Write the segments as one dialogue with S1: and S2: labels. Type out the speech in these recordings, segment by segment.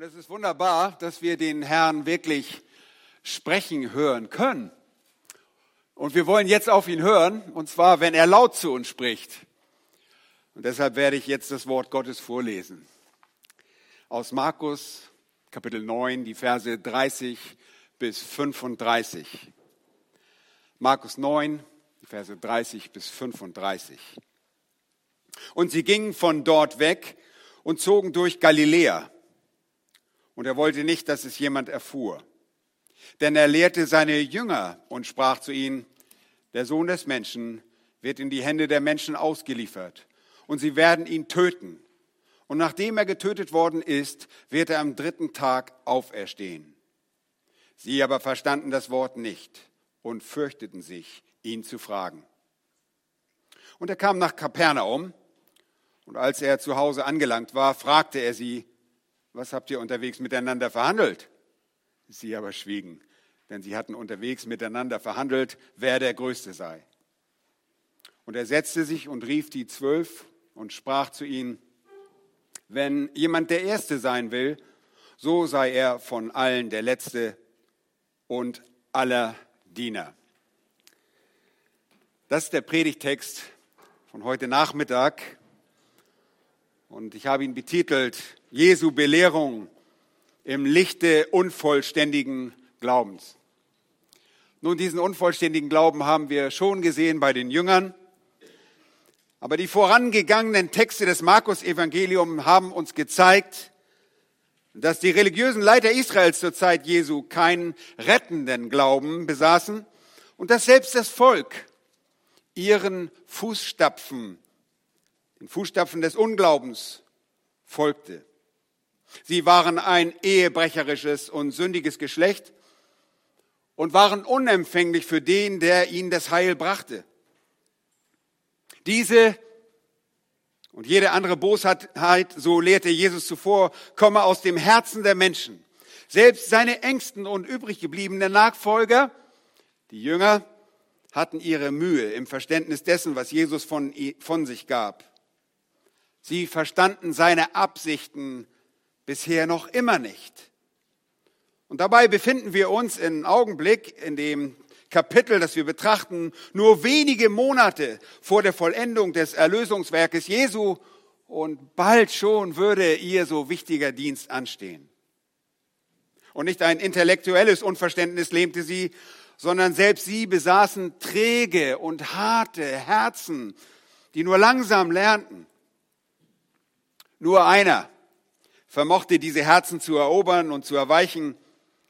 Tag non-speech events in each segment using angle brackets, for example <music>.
S1: Und es ist wunderbar, dass wir den Herrn wirklich sprechen hören können. Und wir wollen jetzt auf ihn hören, und zwar, wenn er laut zu uns spricht. Und deshalb werde ich jetzt das Wort Gottes vorlesen. Aus Markus Kapitel 9, die Verse 30 bis 35. Markus 9, die Verse 30 bis 35. Und sie gingen von dort weg und zogen durch Galiläa. Und er wollte nicht, dass es jemand erfuhr. Denn er lehrte seine Jünger und sprach zu ihnen, der Sohn des Menschen wird in die Hände der Menschen ausgeliefert und sie werden ihn töten. Und nachdem er getötet worden ist, wird er am dritten Tag auferstehen. Sie aber verstanden das Wort nicht und fürchteten sich, ihn zu fragen. Und er kam nach Kapernaum und als er zu Hause angelangt war, fragte er sie, was habt ihr unterwegs miteinander verhandelt? Sie aber schwiegen, denn sie hatten unterwegs miteinander verhandelt, wer der Größte sei. Und er setzte sich und rief die Zwölf und sprach zu ihnen, wenn jemand der Erste sein will, so sei er von allen der Letzte und aller Diener. Das ist der Predigtext von heute Nachmittag. Und ich habe ihn betitelt, Jesu Belehrung im Lichte unvollständigen Glaubens. Nun, diesen unvollständigen Glauben haben wir schon gesehen bei den Jüngern. Aber die vorangegangenen Texte des Markus-Evangeliums haben uns gezeigt, dass die religiösen Leiter Israels zur Zeit Jesu keinen rettenden Glauben besaßen und dass selbst das Volk ihren Fußstapfen den Fußstapfen des Unglaubens folgte. Sie waren ein ehebrecherisches und sündiges Geschlecht und waren unempfänglich für den, der ihnen das Heil brachte. Diese und jede andere Bosheit, so lehrte Jesus zuvor, komme aus dem Herzen der Menschen. Selbst seine engsten und übrig gebliebenen Nachfolger, die Jünger, hatten ihre Mühe im Verständnis dessen, was Jesus von, von sich gab. Sie verstanden seine Absichten bisher noch immer nicht. Und dabei befinden wir uns im Augenblick in dem Kapitel, das wir betrachten, nur wenige Monate vor der Vollendung des Erlösungswerkes Jesu und bald schon würde ihr so wichtiger Dienst anstehen. Und nicht ein intellektuelles Unverständnis lähmte sie, sondern selbst sie besaßen träge und harte Herzen, die nur langsam lernten. Nur einer vermochte diese Herzen zu erobern und zu erweichen.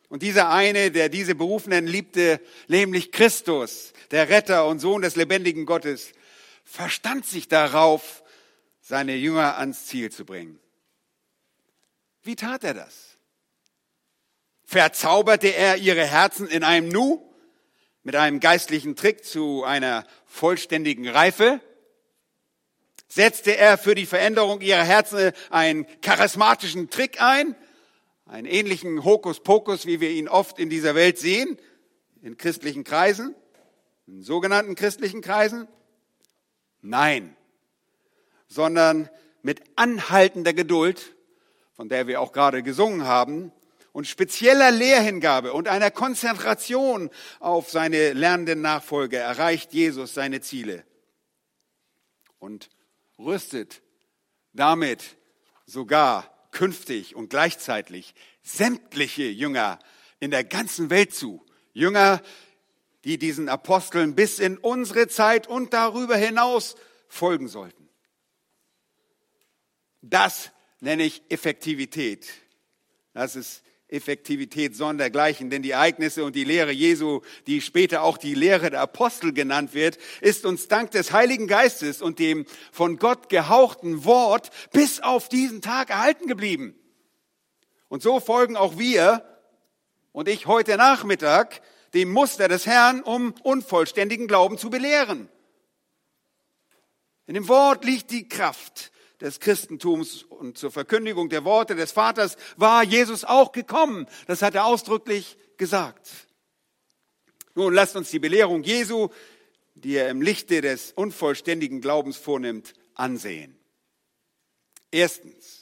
S1: Und dieser eine, der diese Berufenen liebte, nämlich Christus, der Retter und Sohn des lebendigen Gottes, verstand sich darauf, seine Jünger ans Ziel zu bringen. Wie tat er das? Verzauberte er ihre Herzen in einem Nu mit einem geistlichen Trick zu einer vollständigen Reife? Setzte er für die Veränderung ihrer Herzen einen charismatischen Trick ein, einen ähnlichen Hokuspokus, wie wir ihn oft in dieser Welt sehen, in christlichen Kreisen, in sogenannten christlichen Kreisen? Nein, sondern mit anhaltender Geduld, von der wir auch gerade gesungen haben, und spezieller Lehrhingabe und einer Konzentration auf seine lernenden Nachfolger erreicht Jesus seine Ziele. Und rüstet damit sogar künftig und gleichzeitig sämtliche Jünger in der ganzen Welt zu. Jünger, die diesen Aposteln bis in unsere Zeit und darüber hinaus folgen sollten. Das nenne ich Effektivität. Das ist Effektivität sondergleichen, denn die Ereignisse und die Lehre Jesu, die später auch die Lehre der Apostel genannt wird, ist uns dank des Heiligen Geistes und dem von Gott gehauchten Wort bis auf diesen Tag erhalten geblieben. Und so folgen auch wir und ich heute Nachmittag dem Muster des Herrn, um unvollständigen Glauben zu belehren. In dem Wort liegt die Kraft, des Christentums und zur Verkündigung der Worte des Vaters war Jesus auch gekommen. Das hat er ausdrücklich gesagt. Nun lasst uns die Belehrung Jesu, die er im Lichte des unvollständigen Glaubens vornimmt, ansehen. Erstens,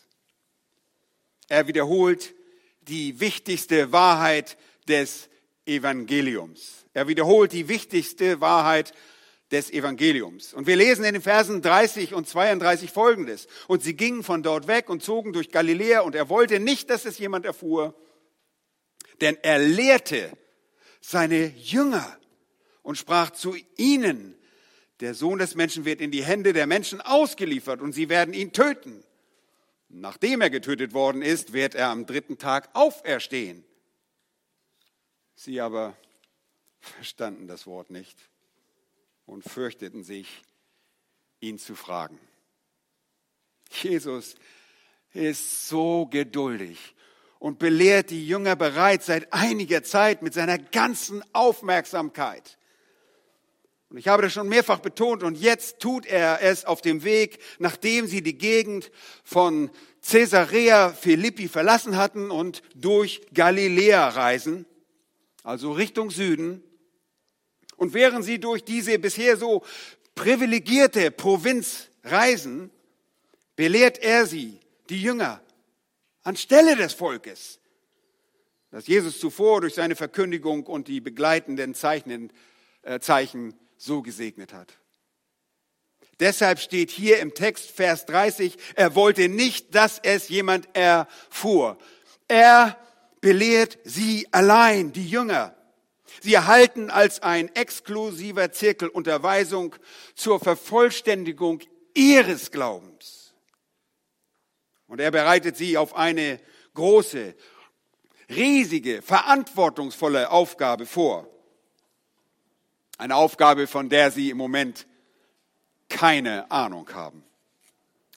S1: Er wiederholt die wichtigste Wahrheit des Evangeliums. Er wiederholt die wichtigste Wahrheit des Evangeliums. Und wir lesen in den Versen 30 und 32 folgendes. Und sie gingen von dort weg und zogen durch Galiläa und er wollte nicht, dass es jemand erfuhr, denn er lehrte seine Jünger und sprach zu ihnen, der Sohn des Menschen wird in die Hände der Menschen ausgeliefert und sie werden ihn töten. Nachdem er getötet worden ist, wird er am dritten Tag auferstehen. Sie aber verstanden das Wort nicht und fürchteten sich, ihn zu fragen. Jesus ist so geduldig und belehrt die Jünger bereits seit einiger Zeit mit seiner ganzen Aufmerksamkeit. Und ich habe das schon mehrfach betont und jetzt tut er es auf dem Weg, nachdem sie die Gegend von Caesarea Philippi verlassen hatten und durch Galiläa reisen, also Richtung Süden. Und während sie durch diese bisher so privilegierte Provinz reisen, belehrt er sie, die Jünger, anstelle des Volkes, das Jesus zuvor durch seine Verkündigung und die begleitenden Zeichen, äh, Zeichen so gesegnet hat. Deshalb steht hier im Text Vers 30, er wollte nicht, dass es jemand erfuhr. Er belehrt sie allein, die Jünger. Sie erhalten als ein exklusiver Zirkel Unterweisung zur Vervollständigung ihres Glaubens. Und er bereitet sie auf eine große, riesige, verantwortungsvolle Aufgabe vor. Eine Aufgabe, von der sie im Moment keine Ahnung haben.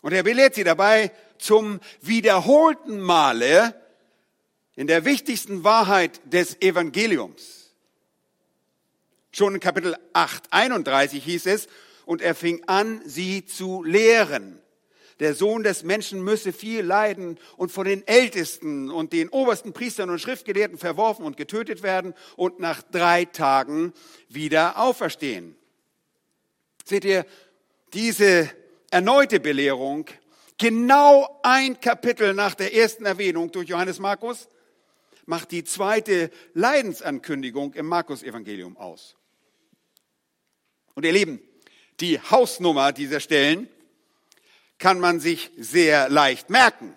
S1: Und er belehrt sie dabei zum wiederholten Male in der wichtigsten Wahrheit des Evangeliums. Schon in Kapitel 8, 31 hieß es, und er fing an, sie zu lehren der Sohn des Menschen müsse viel leiden und von den Ältesten und den obersten Priestern und Schriftgelehrten verworfen und getötet werden und nach drei Tagen wieder auferstehen. Seht ihr, diese erneute Belehrung, genau ein Kapitel nach der ersten Erwähnung durch Johannes Markus, macht die zweite Leidensankündigung im Markus-Evangelium aus. Und ihr Lieben, die Hausnummer dieser Stellen kann man sich sehr leicht merken.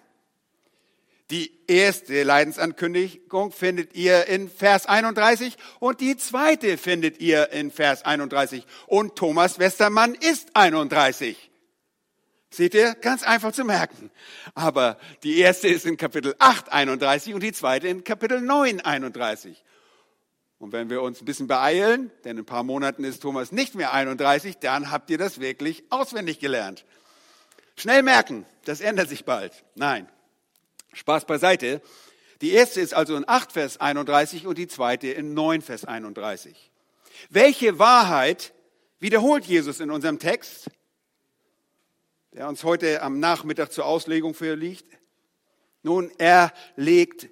S1: Die erste Leidensankündigung findet ihr in Vers 31 und die zweite findet ihr in Vers 31. Und Thomas Westermann ist 31. Seht ihr? Ganz einfach zu merken. Aber die erste ist in Kapitel 8, 31 und die zweite in Kapitel 9, 31. Und wenn wir uns ein bisschen beeilen, denn in ein paar Monaten ist Thomas nicht mehr 31, dann habt ihr das wirklich auswendig gelernt. Schnell merken, das ändert sich bald. Nein, Spaß beiseite. Die erste ist also in 8 Vers 31 und die zweite in 9 Vers 31. Welche Wahrheit wiederholt Jesus in unserem Text, der uns heute am Nachmittag zur Auslegung vorliegt? Nun, er legt,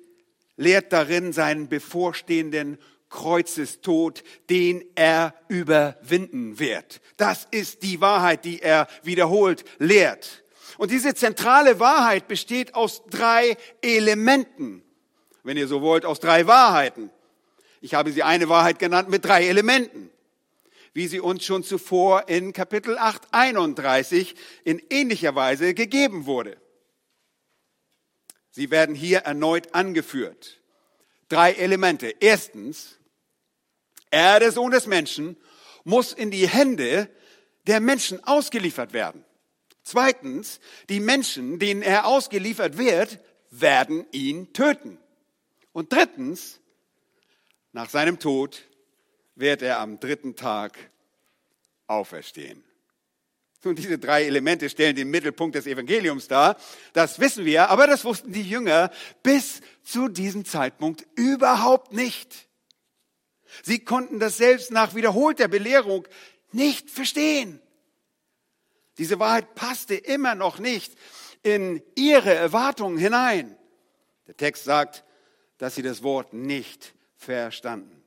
S1: lehrt darin seinen bevorstehenden Kreuzestod, den er überwinden wird. Das ist die Wahrheit, die er wiederholt lehrt. Und diese zentrale Wahrheit besteht aus drei Elementen. Wenn ihr so wollt, aus drei Wahrheiten. Ich habe sie eine Wahrheit genannt mit drei Elementen. Wie sie uns schon zuvor in Kapitel 8, 31 in ähnlicher Weise gegeben wurde. Sie werden hier erneut angeführt. Drei Elemente. Erstens, er, der Sohn des Menschen, muss in die Hände der Menschen ausgeliefert werden. Zweitens, die Menschen, denen er ausgeliefert wird, werden ihn töten. Und drittens, nach seinem Tod wird er am dritten Tag auferstehen. Und diese drei Elemente stellen den Mittelpunkt des Evangeliums dar. Das wissen wir, aber das wussten die Jünger bis zu diesem Zeitpunkt überhaupt nicht. Sie konnten das selbst nach wiederholter Belehrung nicht verstehen. Diese Wahrheit passte immer noch nicht in ihre Erwartungen hinein. Der Text sagt, dass sie das Wort nicht verstanden.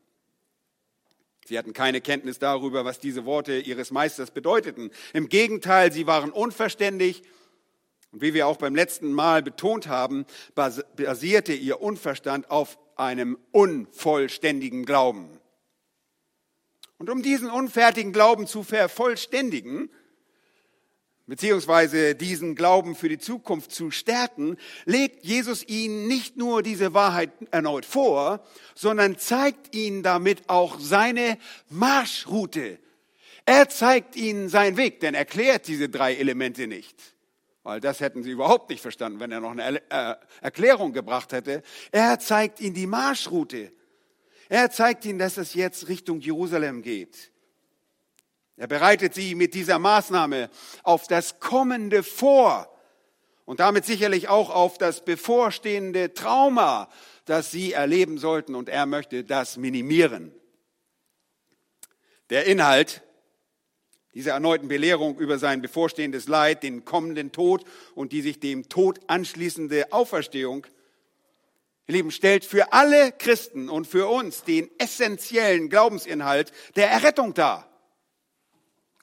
S1: Sie hatten keine Kenntnis darüber, was diese Worte ihres Meisters bedeuteten. Im Gegenteil, sie waren unverständlich, Und wie wir auch beim letzten Mal betont haben, basierte ihr Unverstand auf einem unvollständigen Glauben. Und um diesen unfertigen Glauben zu vervollständigen, beziehungsweise diesen Glauben für die Zukunft zu stärken, legt Jesus ihnen nicht nur diese Wahrheit erneut vor, sondern zeigt ihnen damit auch seine Marschroute. Er zeigt ihnen seinen Weg, denn er erklärt diese drei Elemente nicht. Weil das hätten sie überhaupt nicht verstanden, wenn er noch eine äh, Erklärung gebracht hätte. Er zeigt ihnen die Marschroute. Er zeigt ihnen, dass es jetzt Richtung Jerusalem geht. Er bereitet sie mit dieser Maßnahme auf das Kommende vor und damit sicherlich auch auf das bevorstehende Trauma, das sie erleben sollten und er möchte das minimieren. Der Inhalt dieser erneuten Belehrung über sein bevorstehendes Leid, den kommenden Tod und die sich dem Tod anschließende Auferstehung, ihr Lieben, stellt für alle Christen und für uns den essentiellen Glaubensinhalt der Errettung dar.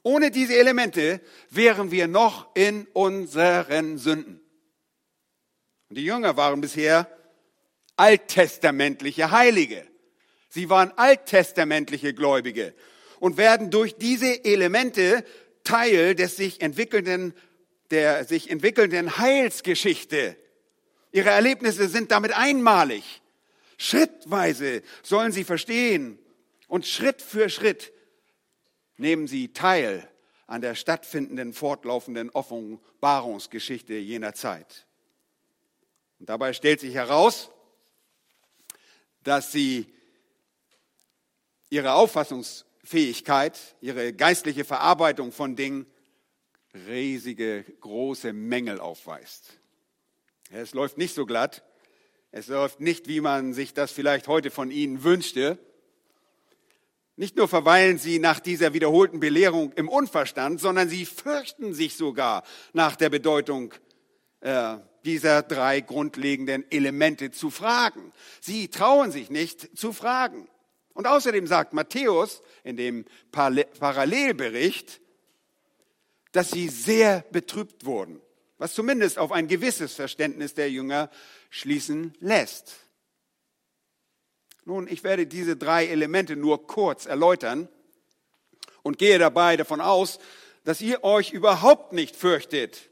S1: Ohne diese Elemente wären wir noch in unseren Sünden. Und die Jünger waren bisher alttestamentliche Heilige. Sie waren alttestamentliche Gläubige und werden durch diese Elemente Teil des sich entwickelnden, der sich entwickelnden Heilsgeschichte. Ihre Erlebnisse sind damit einmalig. Schrittweise sollen sie verstehen und Schritt für Schritt nehmen sie teil an der stattfindenden, fortlaufenden Offenbarungsgeschichte jener Zeit. Und dabei stellt sich heraus, dass sie ihre Auffassungsfähigkeit, ihre geistliche Verarbeitung von Dingen riesige, große Mängel aufweist. Es läuft nicht so glatt. Es läuft nicht, wie man sich das vielleicht heute von ihnen wünschte. Nicht nur verweilen sie nach dieser wiederholten Belehrung im Unverstand, sondern sie fürchten sich sogar nach der Bedeutung äh, dieser drei grundlegenden Elemente zu fragen. Sie trauen sich nicht zu fragen. Und außerdem sagt Matthäus in dem Parallelbericht, dass sie sehr betrübt wurden, was zumindest auf ein gewisses Verständnis der Jünger schließen lässt. Nun, ich werde diese drei Elemente nur kurz erläutern und gehe dabei davon aus, dass ihr euch überhaupt nicht fürchtet.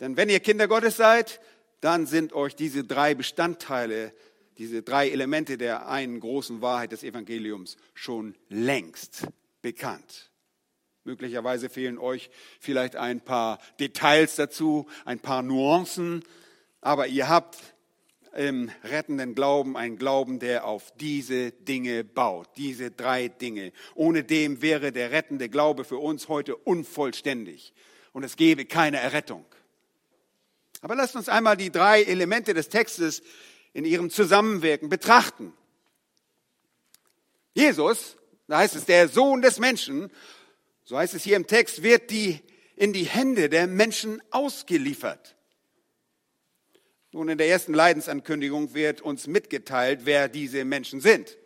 S1: Denn wenn ihr Kinder Gottes seid, dann sind euch diese drei Bestandteile, diese drei Elemente der einen großen Wahrheit des Evangeliums schon längst bekannt. Möglicherweise fehlen euch vielleicht ein paar Details dazu, ein paar Nuancen, aber ihr habt im rettenden Glauben ein Glauben, der auf diese Dinge baut, diese drei Dinge. Ohne dem wäre der rettende Glaube für uns heute unvollständig und es gäbe keine Errettung. Aber lasst uns einmal die drei Elemente des Textes in ihrem Zusammenwirken betrachten. Jesus, da heißt es, der Sohn des Menschen, so heißt es hier im Text, wird die in die Hände der Menschen ausgeliefert. Nun, in der ersten Leidensankündigung wird uns mitgeteilt, wer diese Menschen sind.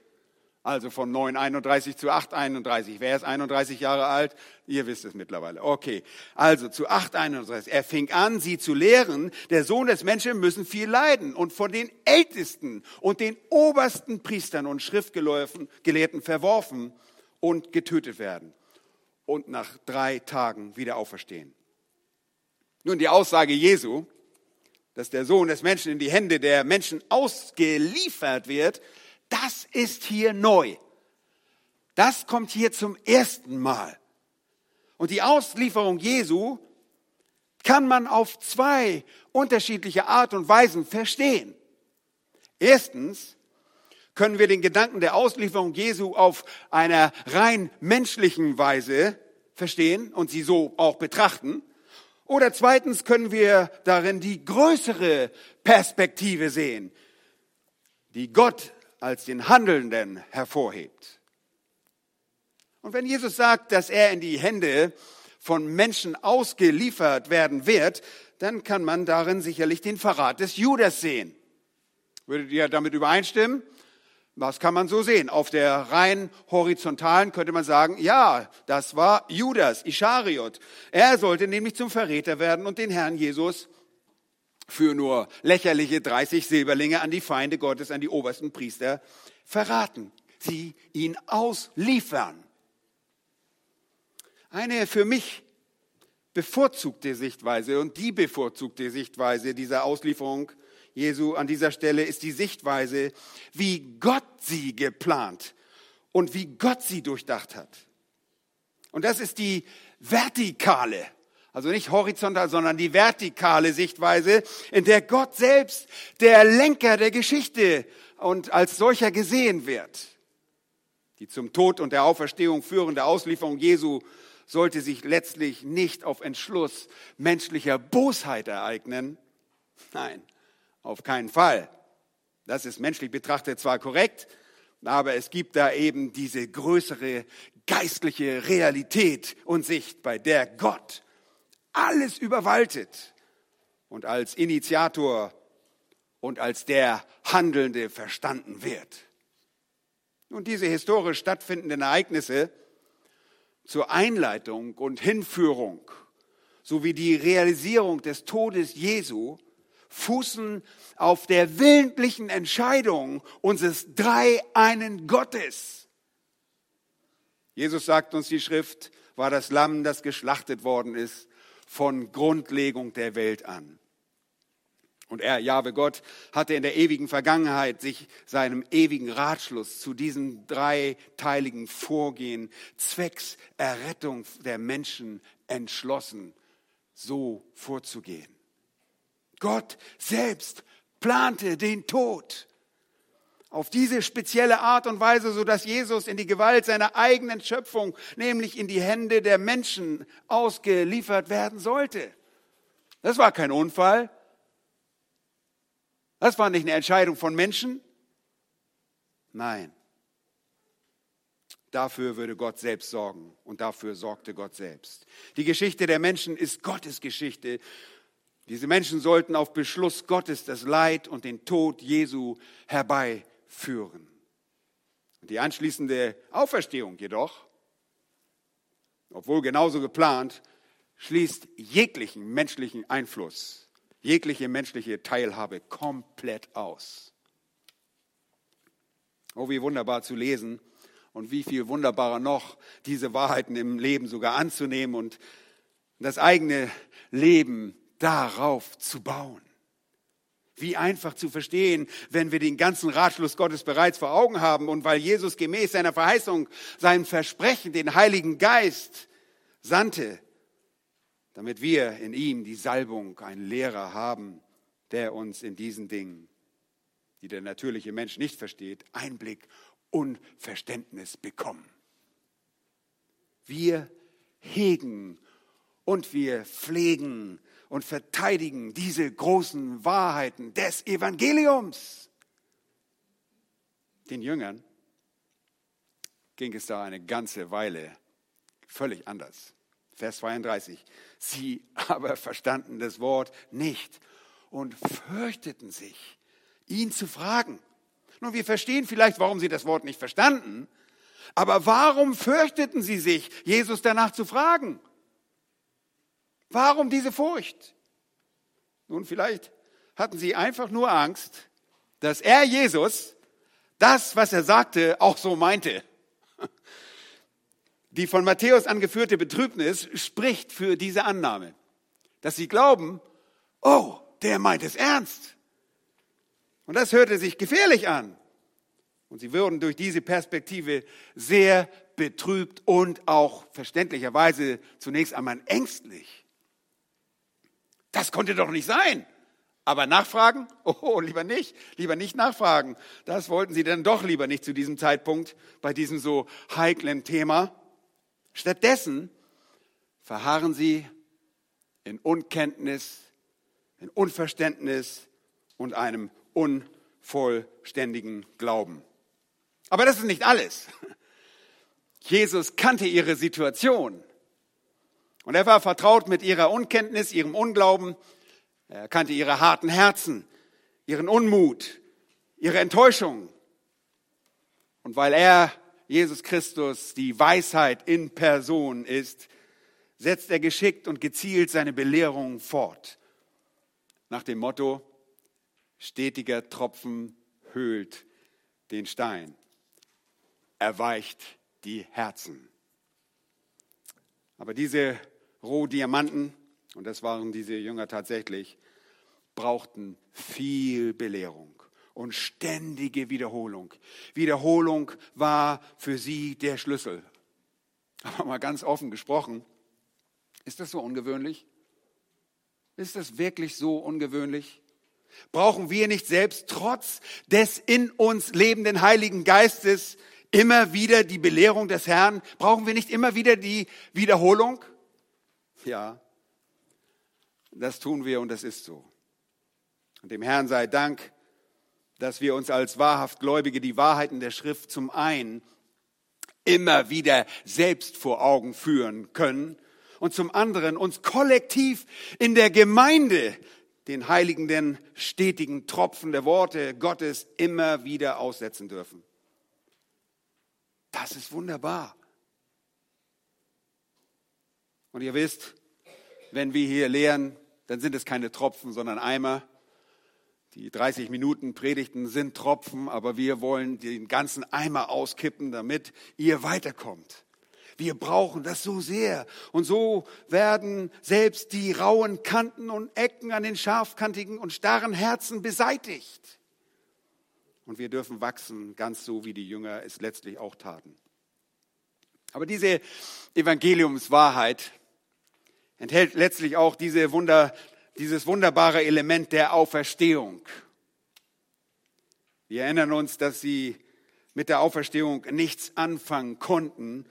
S1: Also von 9,31 zu 8,31. Wer ist 31 Jahre alt? Ihr wisst es mittlerweile. Okay. Also zu 8,31. Er fing an, sie zu lehren, der Sohn des Menschen müssen viel leiden und von den Ältesten und den obersten Priestern und Schriftgelehrten verworfen und getötet werden und nach drei Tagen wieder auferstehen. Nun, die Aussage Jesu, dass der Sohn des Menschen in die Hände der Menschen ausgeliefert wird, das ist hier neu. Das kommt hier zum ersten Mal. Und die Auslieferung Jesu kann man auf zwei unterschiedliche Art und Weisen verstehen. Erstens können wir den Gedanken der Auslieferung Jesu auf einer rein menschlichen Weise verstehen und sie so auch betrachten. Oder zweitens können wir darin die größere Perspektive sehen, die Gott als den Handelnden hervorhebt. Und wenn Jesus sagt, dass er in die Hände von Menschen ausgeliefert werden wird, dann kann man darin sicherlich den Verrat des Judas sehen. Würdet ihr damit übereinstimmen? Was kann man so sehen? Auf der rein horizontalen könnte man sagen, ja, das war Judas Ischariot. Er sollte nämlich zum Verräter werden und den Herrn Jesus für nur lächerliche 30 Silberlinge an die Feinde Gottes, an die obersten Priester verraten. Sie ihn ausliefern. Eine für mich bevorzugte Sichtweise und die bevorzugte Sichtweise dieser Auslieferung Jesu an dieser Stelle ist die Sichtweise, wie Gott sie geplant und wie Gott sie durchdacht hat. Und das ist die vertikale, also nicht horizontal, sondern die vertikale Sichtweise, in der Gott selbst der Lenker der Geschichte und als solcher gesehen wird. Die zum Tod und der Auferstehung führende Auslieferung Jesu sollte sich letztlich nicht auf Entschluss menschlicher Bosheit ereignen. Nein, auf keinen Fall. Das ist menschlich betrachtet zwar korrekt, aber es gibt da eben diese größere geistliche Realität und Sicht, bei der Gott alles überwaltet und als Initiator und als der Handelnde verstanden wird. Und diese historisch stattfindenden Ereignisse zur Einleitung und Hinführung sowie die Realisierung des Todes Jesu fußen auf der willentlichen Entscheidung unseres dreieinen Gottes. Jesus sagt uns die Schrift, war das Lamm, das geschlachtet worden ist, von Grundlegung der Welt an. Und er, Jahwe Gott, hatte in der ewigen Vergangenheit sich seinem ewigen Ratschluss zu diesem dreiteiligen Vorgehen zwecks Errettung der Menschen entschlossen, so vorzugehen. Gott selbst plante den Tod auf diese spezielle Art und Weise, so dass Jesus in die Gewalt seiner eigenen Schöpfung, nämlich in die Hände der Menschen, ausgeliefert werden sollte. Das war kein Unfall. Das war nicht eine Entscheidung von Menschen. Nein. Dafür würde Gott selbst sorgen und dafür sorgte Gott selbst. Die Geschichte der Menschen ist Gottes Geschichte diese Menschen sollten auf Beschluss Gottes das Leid und den Tod Jesu herbeiführen. Die anschließende Auferstehung jedoch, obwohl genauso geplant, schließt jeglichen menschlichen Einfluss, jegliche menschliche Teilhabe komplett aus. Oh, wie wunderbar zu lesen und wie viel wunderbarer noch, diese Wahrheiten im Leben sogar anzunehmen und das eigene Leben darauf zu bauen. Wie einfach zu verstehen, wenn wir den ganzen Ratschluss Gottes bereits vor Augen haben und weil Jesus gemäß seiner Verheißung, seinem Versprechen, den Heiligen Geist sandte, damit wir in ihm die Salbung, einen Lehrer haben, der uns in diesen Dingen, die der natürliche Mensch nicht versteht, Einblick und Verständnis bekommen. Wir hegen und wir pflegen und verteidigen diese großen Wahrheiten des Evangeliums. Den Jüngern ging es da eine ganze Weile völlig anders. Vers 32. Sie <laughs> aber verstanden das Wort nicht und fürchteten sich, ihn zu fragen. Nun, wir verstehen vielleicht, warum sie das Wort nicht verstanden, aber warum fürchteten sie sich, Jesus danach zu fragen? Warum diese Furcht? Nun, vielleicht hatten sie einfach nur Angst, dass er, Jesus, das, was er sagte, auch so meinte. Die von Matthäus angeführte Betrübnis spricht für diese Annahme, dass sie glauben, oh, der meint es ernst. Und das hörte sich gefährlich an. Und sie würden durch diese Perspektive sehr betrübt und auch verständlicherweise zunächst einmal ängstlich. Das konnte doch nicht sein. Aber nachfragen? <laughs> Oh, lieber nicht, lieber nicht nachfragen. Das wollten sie dann doch lieber nicht zu diesem Zeitpunkt bei diesem so heiklen Thema. Stattdessen verharren sie in Unkenntnis, in Unverständnis und einem unvollständigen Glauben. Aber das ist nicht alles. <laughs> Jesus kannte ihre Situation. Und er war vertraut mit ihrer Unkenntnis, ihrem Unglauben. Er kannte ihre harten Herzen, ihren Unmut, ihre Enttäuschung. Und weil er, Jesus Christus, die Weisheit in Person ist, setzt er geschickt und gezielt seine Belehrung fort. nach dem Motto, stetiger Tropfen höhlt den Stein, erweicht die Herzen. Aber diese Rohdiamanten, und das waren diese Jünger tatsächlich, brauchten viel Belehrung und ständige Wiederholung. Wiederholung war für sie der Schlüssel. Aber mal ganz offen gesprochen, ist das so ungewöhnlich? Ist das wirklich so ungewöhnlich? Brauchen wir nicht selbst trotz des in uns lebenden Heiligen Geistes immer wieder die Belehrung des Herrn? Brauchen wir nicht immer wieder die Wiederholung? Ja, das tun wir und das ist so. Und dem Herrn sei Dank, dass wir uns als wahrhaft Gläubige die Wahrheiten der Schrift zum einen immer wieder selbst vor Augen führen können und zum anderen uns kollektiv in der Gemeinde den heiligen, den stetigen Tropfen der Worte Gottes immer wieder aussetzen dürfen. Das ist wunderbar. Und ihr wisst, wenn wir hier lehren, dann sind es keine Tropfen, sondern Eimer. Die 30 Minuten Predigten sind Tropfen, aber wir wollen den ganzen Eimer auskippen, damit ihr weiterkommt. Wir brauchen das so sehr. Und so werden selbst die rauen Kanten und Ecken an den scharfkantigen und starren Herzen beseitigt. Und wir dürfen wachsen, ganz so wie die Jünger es letztlich auch taten. Aber diese Evangeliumswahrheit enthält letztlich auch diese Wunder, dieses wunderbare Element der Auferstehung. Wir erinnern uns, dass sie mit der Auferstehung nichts anfangen konnten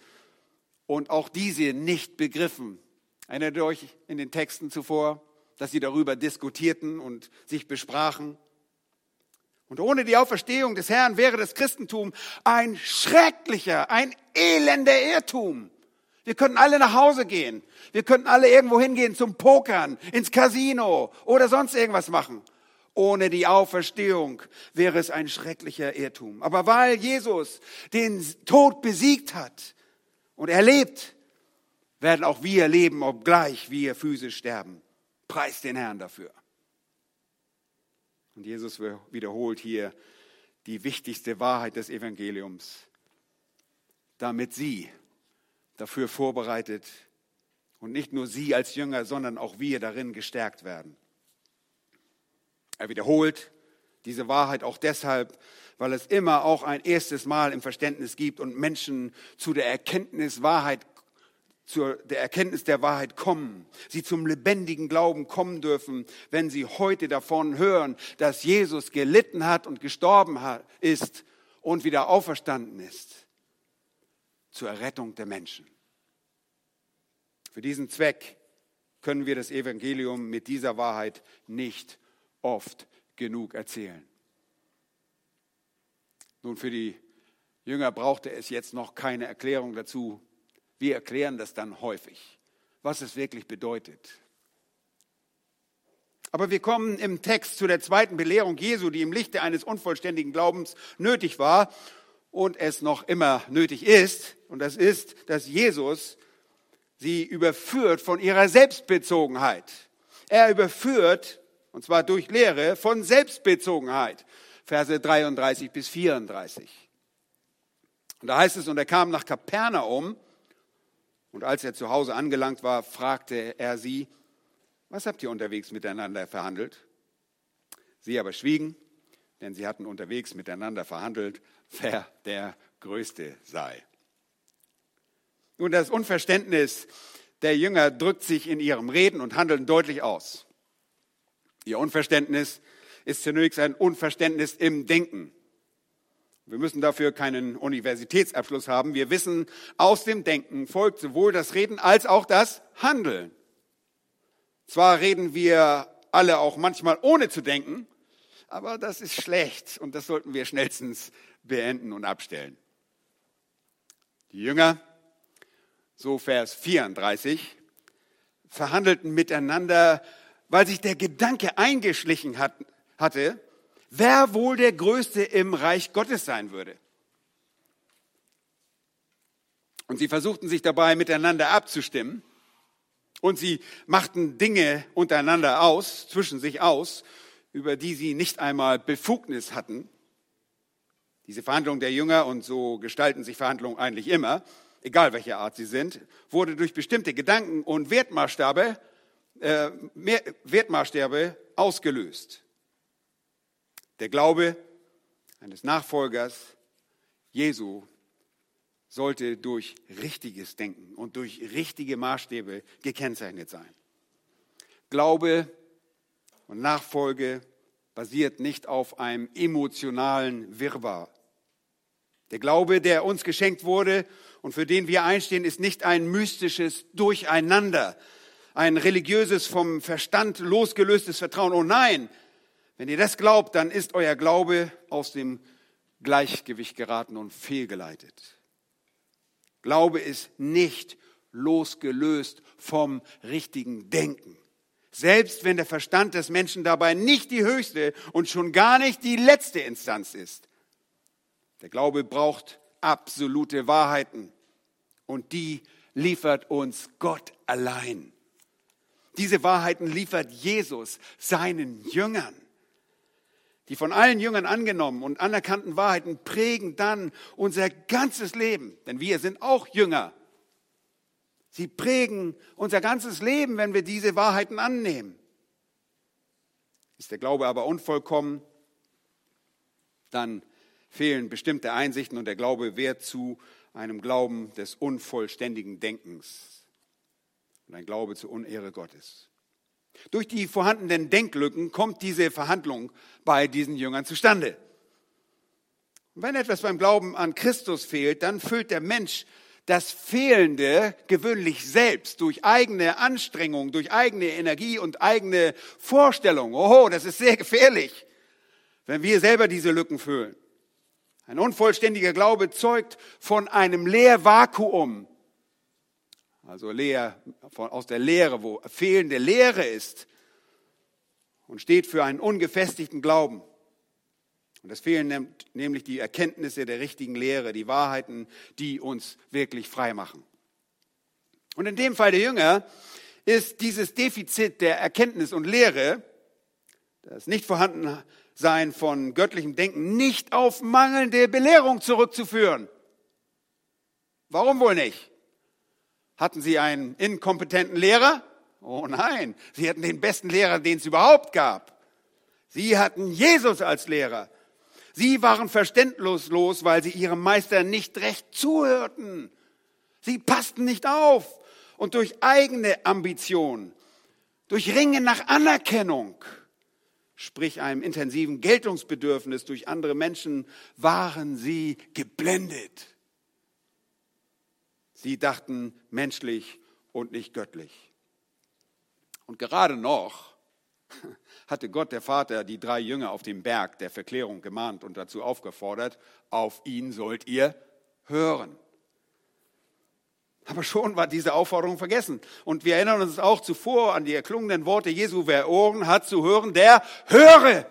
S1: und auch diese nicht begriffen. Erinnert ihr euch in den Texten zuvor, dass sie darüber diskutierten und sich besprachen? Und ohne die Auferstehung des Herrn wäre das Christentum ein schrecklicher, ein elender Irrtum. Wir könnten alle nach Hause gehen. Wir könnten alle irgendwo hingehen zum Pokern, ins Casino oder sonst irgendwas machen. Ohne die Auferstehung wäre es ein schrecklicher Irrtum. Aber weil Jesus den Tod besiegt hat und er lebt, werden auch wir leben, obgleich wir physisch sterben. Preis den Herrn dafür. Und Jesus wiederholt hier die wichtigste Wahrheit des Evangeliums, damit sie dafür vorbereitet und nicht nur Sie als Jünger, sondern auch wir darin gestärkt werden. Er wiederholt diese Wahrheit auch deshalb, weil es immer auch ein erstes Mal im Verständnis gibt und Menschen zu der Erkenntnis Wahrheit zur der Erkenntnis der Wahrheit kommen, sie zum lebendigen Glauben kommen dürfen, wenn sie heute davon hören, dass Jesus gelitten hat und gestorben ist und wieder auferstanden ist zur Errettung der Menschen. Für diesen Zweck können wir das Evangelium mit dieser Wahrheit nicht oft genug erzählen. Nun, für die Jünger brauchte es jetzt noch keine Erklärung dazu. Wir erklären das dann häufig, was es wirklich bedeutet. Aber wir kommen im Text zu der zweiten Belehrung Jesu, die im Lichte eines unvollständigen Glaubens nötig war und es noch immer nötig ist. Und das ist, dass Jesus sie überführt von ihrer Selbstbezogenheit. Er überführt, und zwar durch Lehre, von Selbstbezogenheit. Verse 33 bis 34. Und da heißt es, und er kam nach Kapernaum, und als er zu Hause angelangt war, fragte er sie, was habt ihr unterwegs miteinander verhandelt? Sie aber schwiegen, denn sie hatten unterwegs miteinander verhandelt, wer der Größte sei. Nun, das Unverständnis der Jünger drückt sich in ihrem Reden und Handeln deutlich aus. Ihr Unverständnis ist zunächst ein Unverständnis im Denken. Wir müssen dafür keinen Universitätsabschluss haben. Wir wissen, aus dem Denken folgt sowohl das Reden als auch das Handeln. Zwar reden wir alle auch manchmal ohne zu denken, aber das ist schlecht und das sollten wir schnellstens beenden und abstellen. Die Jünger, so Vers 34, verhandelten miteinander, weil sich der Gedanke eingeschlichen hat, hatte, wer wohl der Größte im Reich Gottes sein würde. Und sie versuchten sich dabei miteinander abzustimmen. Und sie machten Dinge untereinander aus, zwischen sich aus, über die sie nicht einmal Befugnis hatten. Diese Verhandlungen der Jünger, und so gestalten sich Verhandlungen eigentlich immer, egal welcher Art sie sind, wurde durch bestimmte Gedanken und Wertmaßstabe, äh, Wertmaßstäbe ausgelöst. Der Glaube eines Nachfolgers Jesu sollte durch richtiges Denken und durch richtige Maßstäbe gekennzeichnet sein. Glaube und Nachfolge basiert nicht auf einem emotionalen Wirrwarr. Der Glaube, der uns geschenkt wurde und für den wir einstehen, ist nicht ein mystisches Durcheinander, ein religiöses, vom Verstand losgelöstes Vertrauen. Oh nein, wenn ihr das glaubt, dann ist euer Glaube aus dem Gleichgewicht geraten und fehlgeleitet. Glaube ist nicht losgelöst vom richtigen Denken. Selbst wenn der Verstand des Menschen dabei nicht die höchste und schon gar nicht die letzte Instanz ist. Der Glaube braucht absolute Wahrheiten und die liefert uns Gott allein. Diese Wahrheiten liefert Jesus seinen Jüngern. Die von allen Jüngern angenommen und anerkannten Wahrheiten prägen dann unser ganzes Leben, denn wir sind auch Jünger. Sie prägen unser ganzes Leben, wenn wir diese Wahrheiten annehmen. Ist der Glaube aber unvollkommen, dann fehlen bestimmte Einsichten und der Glaube wird zu einem Glauben des unvollständigen Denkens und ein Glaube zur Unehre Gottes. Durch die vorhandenen Denklücken kommt diese Verhandlung bei diesen Jüngern zustande. Und wenn etwas beim Glauben an Christus fehlt, dann füllt der Mensch das Fehlende gewöhnlich selbst durch eigene Anstrengung, durch eigene Energie und eigene Vorstellung. Oho, das ist sehr gefährlich, wenn wir selber diese Lücken füllen. Ein unvollständiger Glaube zeugt von einem Leervakuum, also leer, von, aus der Lehre, wo fehlende Lehre ist und steht für einen ungefestigten Glauben. Und es fehlen nämlich die Erkenntnisse der richtigen Lehre, die Wahrheiten, die uns wirklich frei machen. Und in dem Fall der Jünger ist dieses Defizit der Erkenntnis und Lehre, das Nicht-Vorhandensein von göttlichem Denken, nicht auf mangelnde Belehrung zurückzuführen. Warum wohl nicht? Hatten sie einen inkompetenten Lehrer? Oh nein, sie hatten den besten Lehrer, den es überhaupt gab. Sie hatten Jesus als Lehrer. Sie waren verständnislos, weil sie ihrem Meister nicht recht zuhörten. Sie passten nicht auf und durch eigene Ambition, durch Ringen nach Anerkennung, sprich einem intensiven Geltungsbedürfnis durch andere Menschen, waren sie geblendet. Sie dachten menschlich und nicht göttlich. Und gerade noch hatte Gott der Vater die drei Jünger auf dem Berg der Verklärung gemahnt und dazu aufgefordert, auf ihn sollt ihr hören. Aber schon war diese Aufforderung vergessen. Und wir erinnern uns auch zuvor an die erklungenen Worte Jesu, wer Ohren hat zu hören, der höre.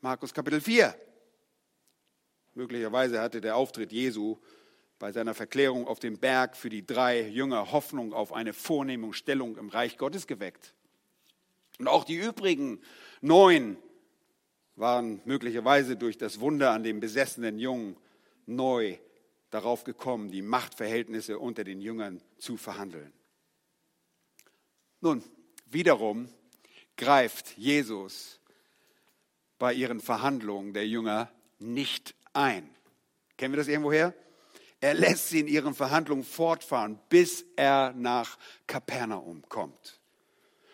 S1: Markus Kapitel 4. Möglicherweise hatte der Auftritt Jesu bei seiner Verklärung auf dem Berg für die drei Jünger Hoffnung auf eine vornehme Stellung im Reich Gottes geweckt. Und auch die übrigen neun waren möglicherweise durch das Wunder an dem besessenen Jungen neu darauf gekommen, die Machtverhältnisse unter den Jüngern zu verhandeln. Nun, wiederum greift Jesus bei ihren Verhandlungen der Jünger nicht ein. Kennen wir das irgendwoher? Er lässt sie in ihren Verhandlungen fortfahren, bis er nach Kapernaum kommt.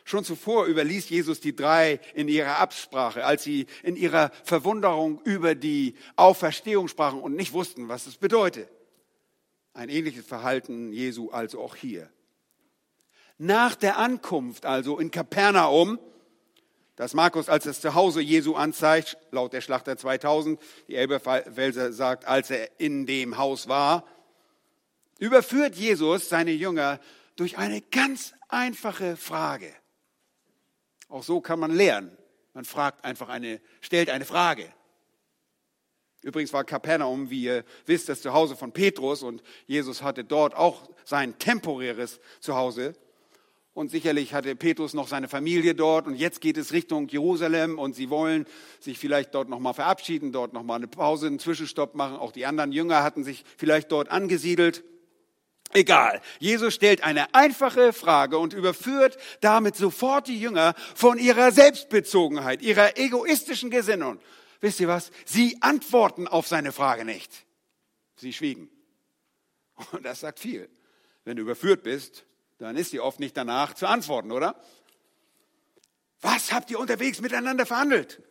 S1: Schon zuvor überließ Jesus die drei in ihrer Absprache, als sie in ihrer Verwunderung über die Auferstehung sprachen und nicht wussten, was es bedeutet. Ein ähnliches Verhalten Jesu also auch hier. Nach der Ankunft also in Kapernaum dass Markus als das Zuhause Jesu anzeigt, laut der Schlachter 2000, die Elberfelser sagt, als er in dem Haus war, überführt Jesus seine Jünger durch eine ganz einfache Frage. Auch so kann man lernen. Man fragt einfach eine, stellt eine Frage. Übrigens war Kapernaum, wie ihr wisst, das Zuhause von Petrus und Jesus hatte dort auch sein temporäres Zuhause. Und sicherlich hatte Petrus noch seine Familie dort und jetzt geht es Richtung Jerusalem und sie wollen sich vielleicht dort nochmal verabschieden, dort nochmal eine Pause, einen Zwischenstopp machen. Auch die anderen Jünger hatten sich vielleicht dort angesiedelt. Egal. Jesus stellt eine einfache Frage und überführt damit sofort die Jünger von ihrer Selbstbezogenheit, ihrer egoistischen Gesinnung. Wisst ihr was? Sie antworten auf seine Frage nicht. Sie schwiegen. Und das sagt viel. Wenn du überführt bist, dann ist dir oft nicht danach zu antworten, oder? Was habt ihr unterwegs miteinander verhandelt?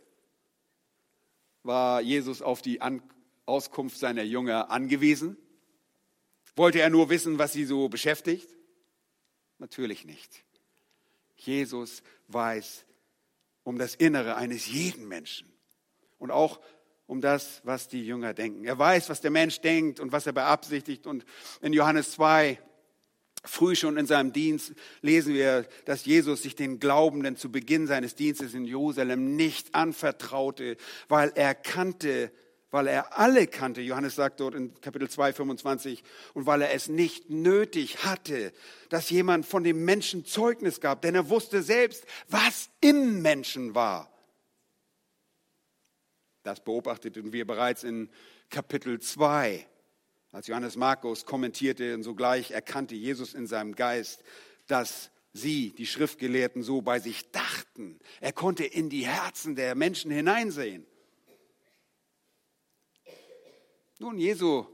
S1: War Jesus auf die An Auskunft seiner Jünger angewiesen? Wollte er nur wissen, was sie so beschäftigt? Natürlich nicht. Jesus weiß um das Innere eines jeden Menschen und auch um das, was die Jünger denken. Er weiß, was der Mensch denkt und was er beabsichtigt. Und in Johannes 2 Früh schon in seinem Dienst lesen wir, dass Jesus sich den Glaubenden zu Beginn seines Dienstes in Jerusalem nicht anvertraute, weil er kannte, weil er alle kannte. Johannes sagt dort in Kapitel 2, 25, und weil er es nicht nötig hatte, dass jemand von dem Menschen Zeugnis gab, denn er wusste selbst, was im Menschen war. Das beobachteten wir bereits in Kapitel 2. Als Johannes Markus kommentierte und sogleich erkannte Jesus in seinem Geist, dass sie, die Schriftgelehrten, so bei sich dachten. Er konnte in die Herzen der Menschen hineinsehen. Nun, Jesu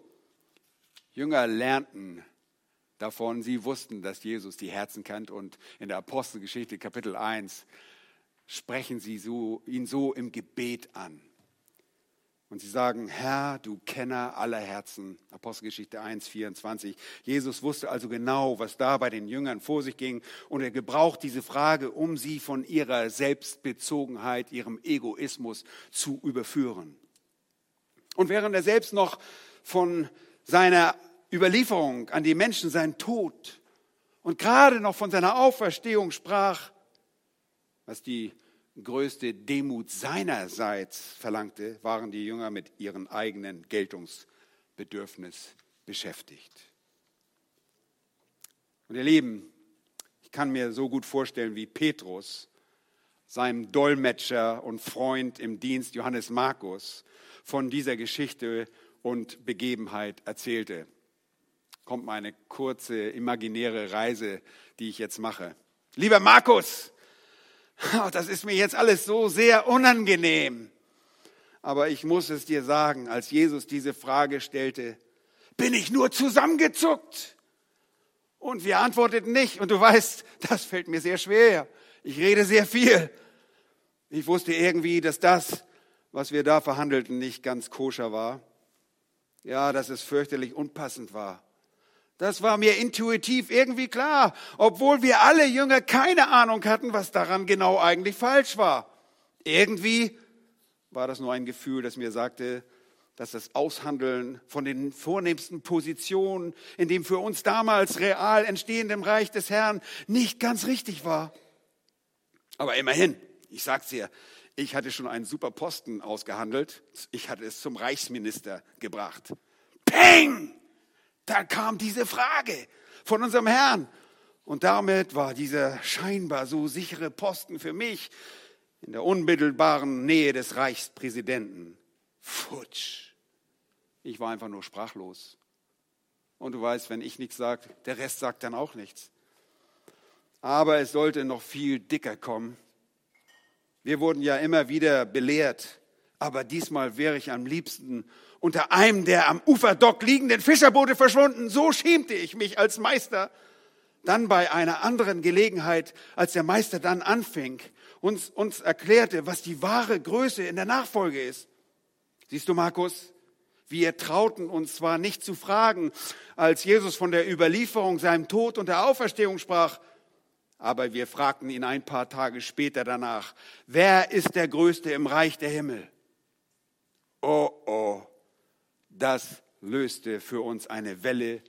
S1: Jünger lernten davon, sie wussten, dass Jesus die Herzen kennt und in der Apostelgeschichte Kapitel 1 sprechen sie so, ihn so im Gebet an. Und sie sagen, Herr, du Kenner aller Herzen. Apostelgeschichte 1, 24. Jesus wusste also genau, was da bei den Jüngern vor sich ging. Und er gebraucht diese Frage, um sie von ihrer Selbstbezogenheit, ihrem Egoismus zu überführen. Und während er selbst noch von seiner Überlieferung an die Menschen, seinen Tod und gerade noch von seiner Auferstehung sprach, was die größte Demut seinerseits verlangte, waren die Jünger mit ihrem eigenen Geltungsbedürfnis beschäftigt. Und ihr Lieben, ich kann mir so gut vorstellen, wie Petrus seinem Dolmetscher und Freund im Dienst Johannes Markus von dieser Geschichte und Begebenheit erzählte. Kommt meine kurze imaginäre Reise, die ich jetzt mache. Lieber Markus, <laughs> das ist mir jetzt alles so sehr unangenehm. Aber ich muss es dir sagen, als Jesus diese Frage stellte, bin ich nur zusammengezuckt? Und wir antworteten nicht. Und du weißt, <laughs> das fällt mir sehr schwer. Ich rede sehr viel. Ich wusste irgendwie, dass das, was wir da verhandelten, nicht ganz koscher war. Ja, dass es fürchterlich unpassend war. Das war mir intuitiv irgendwie klar, obwohl wir alle Jünger keine Ahnung hatten, was daran genau eigentlich falsch war. Irgendwie war das nur ein Gefühl, das mir sagte, dass das Aushandeln von den vornehmsten Positionen in dem für uns damals real entstehenden Reich des Herrn nicht ganz richtig war. Aber immerhin, ich sag's dir, ich hatte schon einen super Posten ausgehandelt. Ich hatte es zum Reichsminister gebracht. Peng! Da kam diese Frage von unserem Herrn. Und damit war dieser scheinbar so sichere Posten für mich in der unmittelbaren Nähe des Reichspräsidenten futsch. Ich war einfach nur sprachlos. Und du weißt, wenn ich nichts sage, der Rest sagt dann auch nichts. Aber es sollte noch viel dicker kommen. Wir wurden ja immer wieder belehrt, aber diesmal wäre ich am liebsten unter einem der am Uferdock liegenden Fischerboote verschwunden. So schämte ich mich als Meister. Dann bei einer anderen Gelegenheit, als der Meister dann anfing, uns, uns erklärte, was die wahre Größe in der Nachfolge ist. Siehst du, Markus, wir trauten uns zwar nicht zu fragen, als Jesus von der Überlieferung, seinem Tod und der Auferstehung sprach, aber wir fragten ihn ein paar Tage später danach, wer ist der Größte im Reich der Himmel? Oh, oh, das löste für uns eine Welle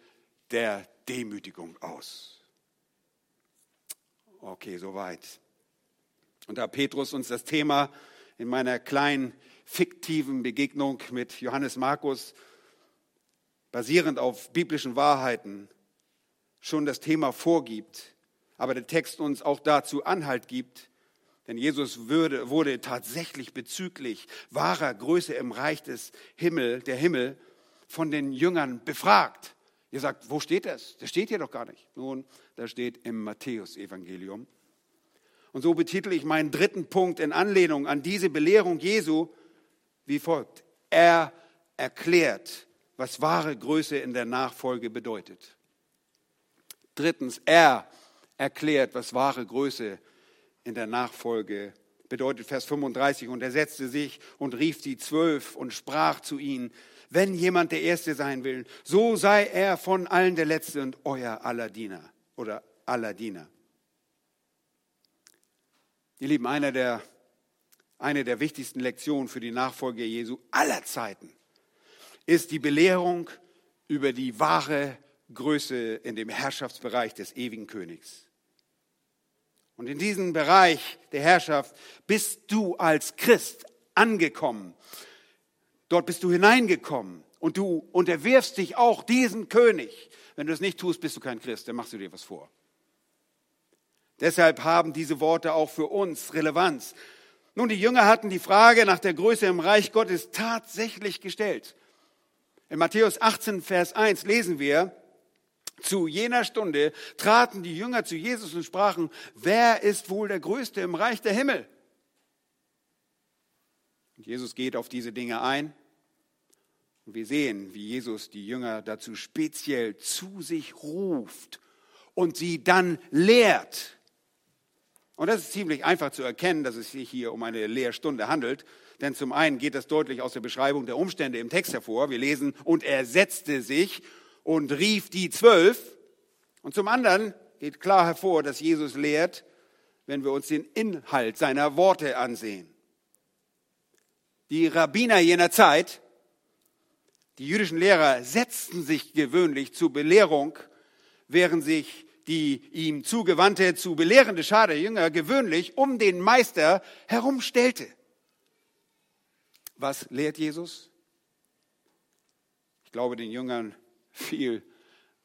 S1: der Demütigung aus. Okay, soweit. Und da Petrus uns das Thema in meiner kleinen fiktiven Begegnung mit Johannes Markus basierend auf biblischen Wahrheiten schon das Thema vorgibt, aber der Text uns auch dazu Anhalt gibt, denn Jesus würde, wurde tatsächlich bezüglich wahrer Größe im Reich des Himmel, der Himmel, von den Jüngern befragt. Ihr sagt, wo steht das? Das steht hier doch gar nicht. Nun, das steht im Matthäusevangelium. Und so betitel ich meinen dritten Punkt in Anlehnung an diese Belehrung Jesu wie folgt. Er erklärt, was wahre Größe in der Nachfolge bedeutet. Drittens, er erklärt, was wahre Größe in der Nachfolge bedeutet. Vers 35, und er setzte sich und rief die Zwölf und sprach zu ihnen, wenn jemand der Erste sein will, so sei er von allen der Letzte und euer aller Diener oder aller Diener. Ihr Lieben, einer der, eine der wichtigsten Lektionen für die Nachfolger Jesu aller Zeiten ist die Belehrung über die wahre Größe in dem Herrschaftsbereich des ewigen Königs. Und in diesem Bereich der Herrschaft bist du als Christ angekommen. Dort bist du hineingekommen und du unterwirfst dich auch diesem König. Wenn du es nicht tust, bist du kein Christ, dann machst du dir was vor. Deshalb haben diese Worte auch für uns Relevanz. Nun, die Jünger hatten die Frage nach der Größe im Reich Gottes tatsächlich gestellt. In Matthäus 18, Vers 1 lesen wir, zu jener Stunde traten die Jünger zu Jesus und sprachen, wer ist wohl der Größte im Reich der Himmel? Und Jesus geht auf diese Dinge ein und wir sehen, wie Jesus die Jünger dazu speziell zu sich ruft und sie dann lehrt. Und das ist ziemlich einfach zu erkennen, dass es sich hier um eine Lehrstunde handelt. Denn zum einen geht das deutlich aus der Beschreibung der Umstände im Text hervor. Wir lesen, und er setzte sich und rief die Zwölf. Und zum anderen geht klar hervor, dass Jesus lehrt, wenn wir uns den Inhalt seiner Worte ansehen. Die Rabbiner jener Zeit die jüdischen Lehrer setzten sich gewöhnlich zur Belehrung, während sich die ihm zugewandte, zu belehrende Schar der Jünger gewöhnlich um den Meister herumstellte. Was lehrt Jesus? Ich glaube, den Jüngern fiel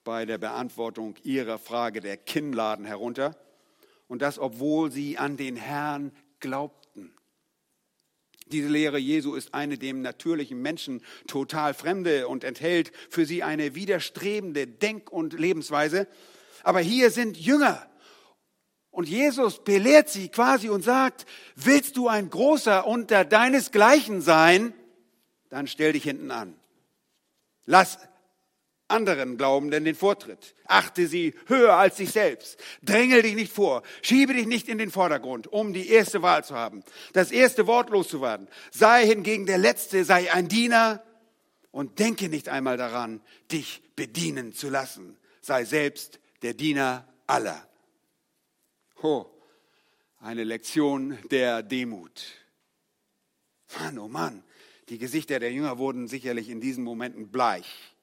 S1: bei der Beantwortung ihrer Frage der Kinnladen herunter. Und das, obwohl sie an den Herrn glaubten. Diese Lehre Jesu ist eine dem natürlichen Menschen total fremde und enthält für sie eine widerstrebende Denk- und Lebensweise. Aber hier sind Jünger. Und Jesus belehrt sie quasi und sagt, willst du ein großer unter deinesgleichen sein, dann stell dich hinten an. Lass anderen Glaubenden den Vortritt. Achte sie höher als dich selbst. Drängel dich nicht vor. Schiebe dich nicht in den Vordergrund, um die erste Wahl zu haben, das erste Wort loszuwerden. Sei hingegen der Letzte, sei ein Diener und denke nicht einmal daran, dich bedienen zu lassen. Sei selbst der Diener aller. Ho, eine Lektion der Demut. Mann, oh Mann, die Gesichter der Jünger wurden sicherlich in diesen Momenten bleich.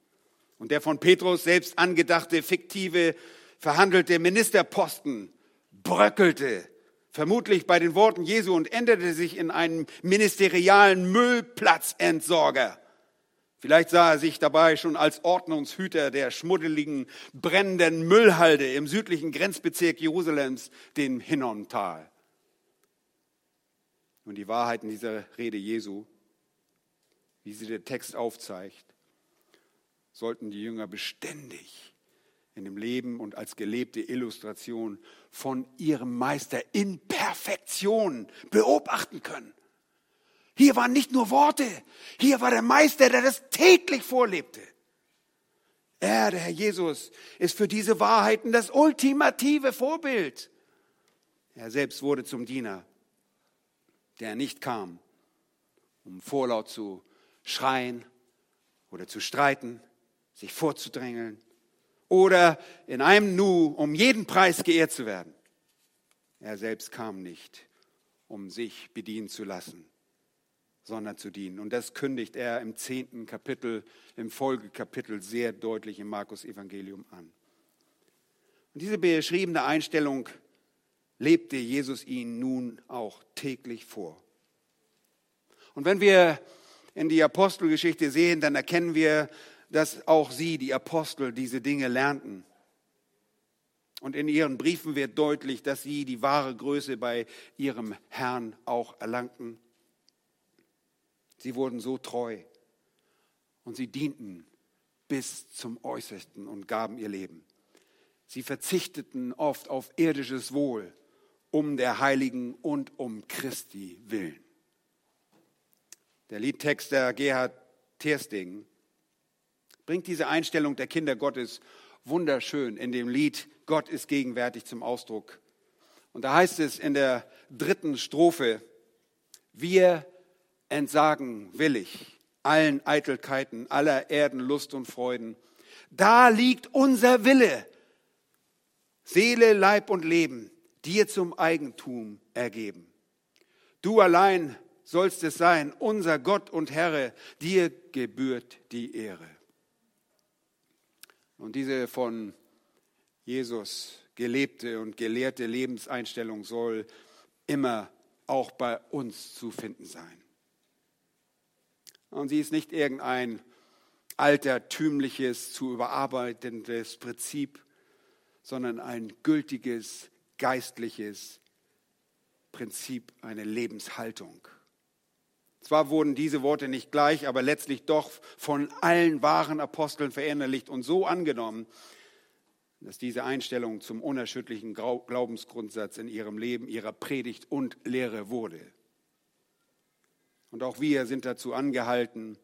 S1: Und der von Petrus selbst angedachte, fiktive, verhandelte Ministerposten bröckelte, vermutlich bei den Worten Jesu und änderte sich in einen ministerialen Müllplatzentsorger. Vielleicht sah er sich dabei schon als Ordnungshüter der schmuddeligen, brennenden Müllhalde im südlichen Grenzbezirk Jerusalems, dem Hinnomtal. Und die Wahrheiten dieser Rede Jesu, wie sie der Text aufzeigt, sollten die Jünger beständig in dem Leben und als gelebte Illustration von ihrem Meister in Perfektion beobachten können. Hier waren nicht nur Worte, hier war der Meister, der das täglich vorlebte. Er, der Herr Jesus, ist für diese Wahrheiten das ultimative Vorbild. Er selbst wurde zum Diener, der nicht kam, um vorlaut zu schreien oder zu streiten, sich vorzudrängeln oder in einem Nu um jeden Preis geehrt zu werden. Er selbst kam nicht, um sich bedienen zu lassen, sondern zu dienen. Und das kündigt er im zehnten Kapitel, im Folgekapitel sehr deutlich im Markus Evangelium an. Und diese beschriebene Einstellung lebte Jesus ihnen nun auch täglich vor. Und wenn wir in die Apostelgeschichte sehen, dann erkennen wir, dass auch sie, die Apostel, diese Dinge lernten. Und in ihren Briefen wird deutlich, dass sie die wahre Größe bei ihrem Herrn auch erlangten. Sie wurden so treu und sie dienten bis zum Äußersten und gaben ihr Leben. Sie verzichteten oft auf irdisches Wohl um der Heiligen und um Christi willen. Der Liedtexter Gerhard Tersting bringt diese Einstellung der Kinder Gottes wunderschön in dem Lied Gott ist gegenwärtig zum Ausdruck. Und da heißt es in der dritten Strophe, wir entsagen willig allen Eitelkeiten, aller Erden Lust und Freuden. Da liegt unser Wille, Seele, Leib und Leben, dir zum Eigentum ergeben. Du allein sollst es sein, unser Gott und Herr, dir gebührt die Ehre. Und diese von Jesus gelebte und gelehrte Lebenseinstellung soll immer auch bei uns zu finden sein. Und sie ist nicht irgendein altertümliches, zu überarbeitendes Prinzip, sondern ein gültiges, geistliches Prinzip, eine Lebenshaltung. Zwar wurden diese Worte nicht gleich, aber letztlich doch von allen wahren Aposteln verinnerlicht und so angenommen, dass diese Einstellung zum unerschütterlichen Glaubensgrundsatz in ihrem Leben, ihrer Predigt und Lehre wurde. Und auch wir sind dazu angehalten,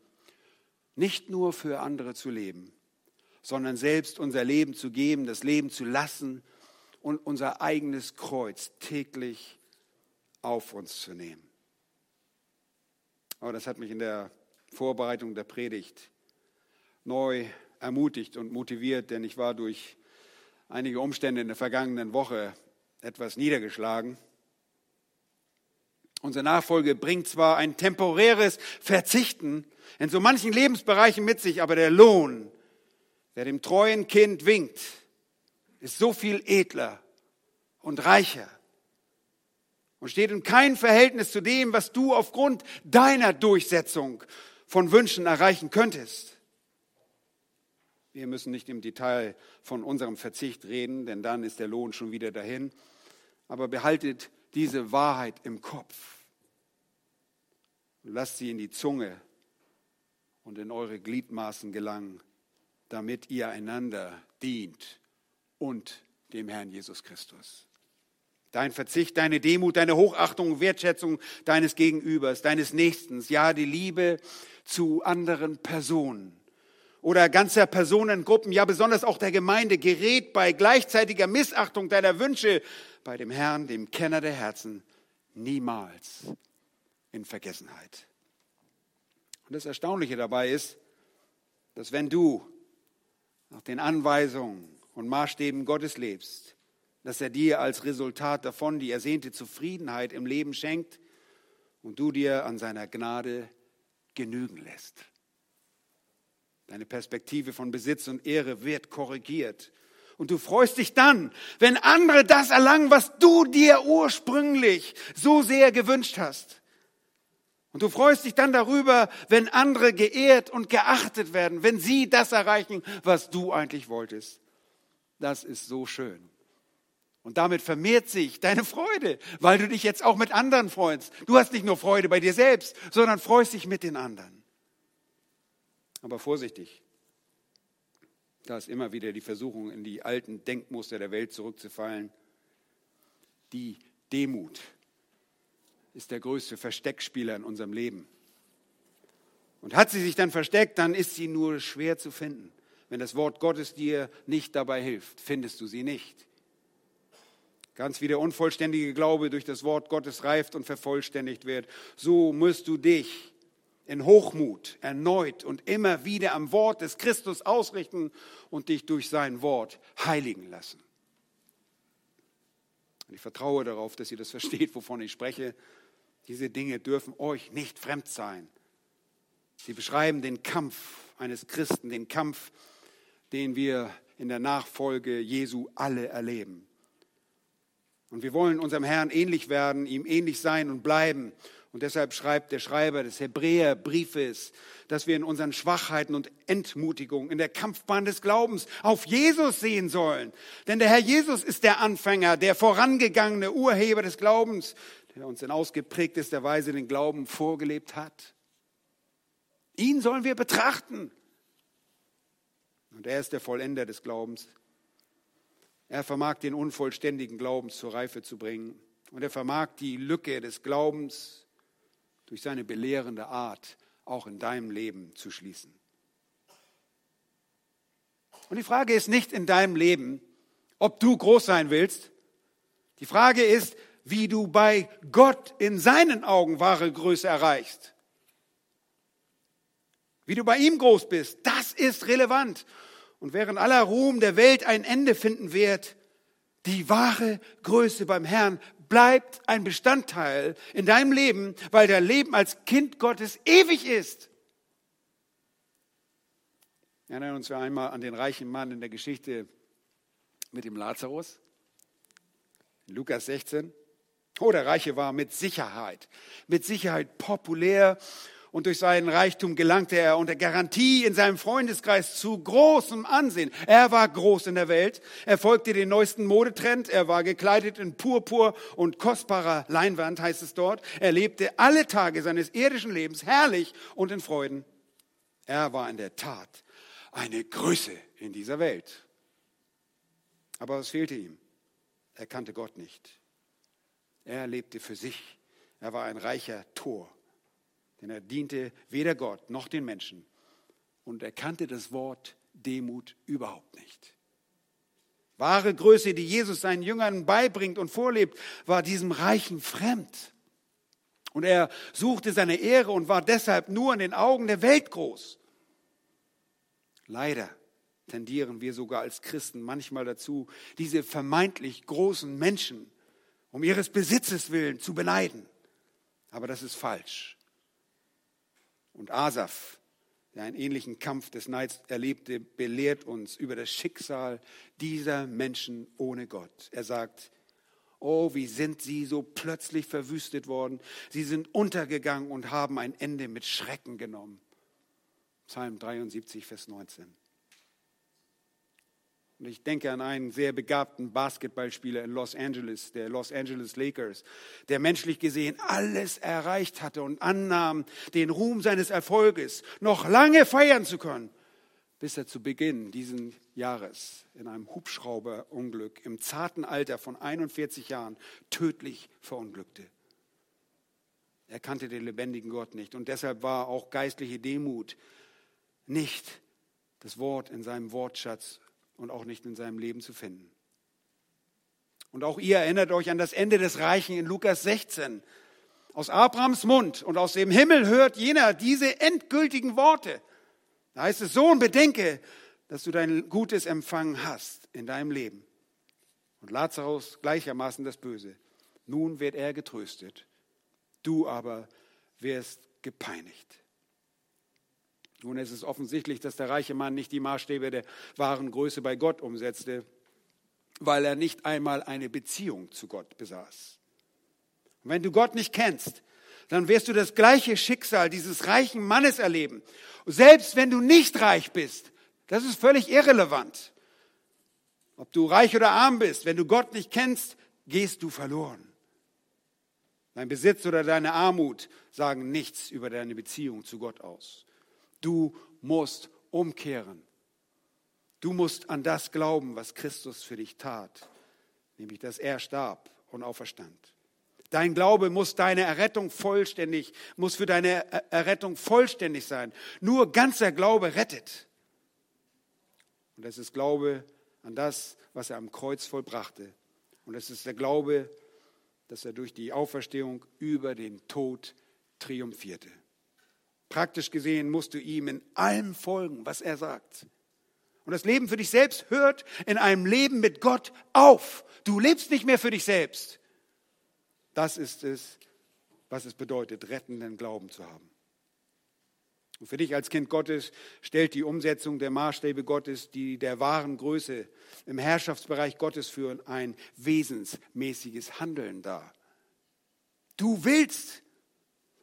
S1: nicht nur für andere zu leben, sondern selbst unser Leben zu geben, das Leben zu lassen und unser eigenes Kreuz täglich auf uns zu nehmen. Aber das hat mich in der Vorbereitung der Predigt neu ermutigt und motiviert, denn ich war durch einige Umstände in der vergangenen Woche etwas niedergeschlagen. Unsere Nachfolge bringt zwar ein temporäres Verzichten in so manchen Lebensbereichen mit sich, aber der Lohn, der dem treuen Kind winkt, ist so viel edler und reicher und steht in keinem Verhältnis zu dem, was du aufgrund deiner Durchsetzung von Wünschen erreichen könntest. Wir müssen nicht im Detail von unserem Verzicht reden, denn dann ist der Lohn schon wieder dahin. Aber behaltet diese Wahrheit im Kopf lasst sie in die Zunge und in eure Gliedmaßen gelangen, damit ihr einander dient und dem Herrn Jesus Christus. Dein Verzicht, deine Demut, deine Hochachtung, Wertschätzung deines Gegenübers, deines Nächstens, ja die Liebe zu anderen Personen oder ganzer Personengruppen, ja besonders auch der Gemeinde, gerät bei gleichzeitiger Missachtung deiner Wünsche bei dem Herrn, dem Kenner der Herzen, niemals in Vergessenheit. Und das Erstaunliche dabei ist, dass wenn du nach den Anweisungen und Maßstäben Gottes lebst, dass er dir als Resultat davon die ersehnte Zufriedenheit im Leben schenkt und du dir an seiner Gnade genügen lässt. Deine Perspektive von Besitz und Ehre wird korrigiert. Und du freust dich dann, wenn andere das erlangen, was du dir ursprünglich so sehr gewünscht hast. Und du freust dich dann darüber, wenn andere geehrt und geachtet werden, wenn sie das erreichen, was du eigentlich wolltest. Das ist so schön. Und damit vermehrt sich deine Freude, weil du dich jetzt auch mit anderen freust. Du hast nicht nur Freude bei dir selbst, sondern freust dich mit den anderen. Aber vorsichtig, da ist immer wieder die Versuchung, in die alten Denkmuster der Welt zurückzufallen. Die Demut ist der größte Versteckspieler in unserem Leben. Und hat sie sich dann versteckt, dann ist sie nur schwer zu finden. Wenn das Wort Gottes dir nicht dabei hilft, findest du sie nicht. Ganz wie der unvollständige Glaube durch das Wort Gottes reift und vervollständigt wird, so musst du dich in Hochmut erneut und immer wieder am Wort des Christus ausrichten und dich durch sein Wort heiligen lassen. Und ich vertraue darauf, dass ihr das versteht, wovon ich spreche. Diese Dinge dürfen euch nicht fremd sein. Sie beschreiben den Kampf eines Christen, den Kampf, den wir in der Nachfolge Jesu alle erleben. Und wir wollen unserem Herrn ähnlich werden, ihm ähnlich sein und bleiben Und deshalb schreibt der Schreiber des Hebräerbriefes, dass wir in unseren Schwachheiten und Entmutigungen in der Kampfbahn des Glaubens auf Jesus sehen sollen. Denn der Herr Jesus ist der Anfänger, der vorangegangene Urheber des Glaubens, der uns in ausgeprägtester Weise den Glauben vorgelebt hat. Ihn sollen wir betrachten. Und er ist der Vollender des Glaubens. Er vermag den unvollständigen Glauben zur Reife zu bringen. Und er vermag die Lücke des Glaubens durch seine belehrende Art auch in deinem Leben zu schließen. Und die Frage ist nicht in deinem Leben, ob du groß sein willst. Die Frage ist, wie du bei Gott in seinen Augen wahre Größe erreichst. Wie du bei ihm groß bist, das ist relevant. Und während aller Ruhm der Welt ein Ende finden wird, die wahre Größe beim Herrn bleibt ein Bestandteil in deinem Leben, weil dein Leben als Kind Gottes ewig ist. Erinnern uns einmal an den reichen Mann in der Geschichte mit dem Lazarus. In Lukas 16. Oh, der Reiche war mit Sicherheit, mit Sicherheit populär und durch seinen Reichtum gelangte er unter Garantie in seinem Freundeskreis zu großem Ansehen. Er war groß in der Welt, er folgte den neuesten Modetrend, er war gekleidet in Purpur und kostbarer Leinwand, heißt es dort. Er lebte alle Tage seines irdischen Lebens herrlich und in Freuden. Er war in der Tat eine Größe in dieser Welt. Aber was fehlte ihm? Er kannte Gott nicht. Er lebte für sich. Er war ein reicher Tor denn er diente weder Gott noch den Menschen und er kannte das Wort Demut überhaupt nicht. Wahre Größe, die Jesus seinen Jüngern beibringt und vorlebt, war diesem Reichen fremd. Und er suchte seine Ehre und war deshalb nur in den Augen der Welt groß. Leider tendieren wir sogar als Christen manchmal dazu, diese vermeintlich großen Menschen um ihres Besitzes willen zu beneiden. Aber das ist falsch. Und Asaf, der einen ähnlichen Kampf des Neids erlebte, belehrt uns über das Schicksal dieser Menschen ohne Gott. Er sagt, oh, wie sind sie so plötzlich verwüstet worden. Sie sind untergegangen und haben ein Ende mit Schrecken genommen. Psalm 73, Vers 19. Und ich denke an einen sehr begabten Basketballspieler in Los Angeles, der Los Angeles Lakers, der menschlich gesehen alles erreicht hatte und annahm, den Ruhm seines Erfolges noch lange feiern zu können, bis er zu Beginn dieses Jahres in einem Hubschrauberunglück im zarten Alter von 41 Jahren tödlich verunglückte. Er kannte den lebendigen Gott nicht und deshalb war auch geistliche Demut nicht das Wort in seinem Wortschatz und auch nicht in seinem Leben zu finden. Und auch ihr erinnert euch an das Ende des Reichen in Lukas 16. Aus Abrahams Mund und aus dem Himmel hört jener diese endgültigen Worte. Da heißt es, Sohn, bedenke, dass du dein Gutes empfangen hast in deinem Leben. Und Lazarus gleichermaßen das Böse. Nun wird er getröstet. Du aber wirst gepeinigt. Nun ist es offensichtlich, dass der reiche Mann nicht die Maßstäbe der wahren Größe bei Gott umsetzte, weil er nicht einmal eine Beziehung zu Gott besaß. Und wenn du Gott nicht kennst, dann wirst du das gleiche Schicksal dieses reichen Mannes erleben. Selbst wenn du nicht reich bist, das ist völlig irrelevant. Ob du reich oder arm bist, wenn du Gott nicht kennst, gehst du verloren. Dein Besitz oder deine Armut sagen nichts über deine Beziehung zu Gott aus. Du musst umkehren. Du musst an das glauben, was Christus für dich tat, nämlich dass er starb und auferstand. Dein Glaube muss deine Errettung vollständig, muss für deine Errettung vollständig sein. Nur ganzer Glaube rettet. Und das ist Glaube an das, was er am Kreuz vollbrachte. Und es ist der Glaube, dass er durch die Auferstehung über den Tod triumphierte. Praktisch gesehen musst du ihm in allem folgen, was er sagt. Und das Leben für dich selbst hört in einem Leben mit Gott auf. Du lebst nicht mehr für dich selbst. Das ist es, was es bedeutet, rettenden Glauben zu haben. Und für dich als Kind Gottes stellt die Umsetzung der Maßstäbe Gottes, die der wahren Größe im Herrschaftsbereich Gottes führen, ein wesensmäßiges Handeln dar. Du willst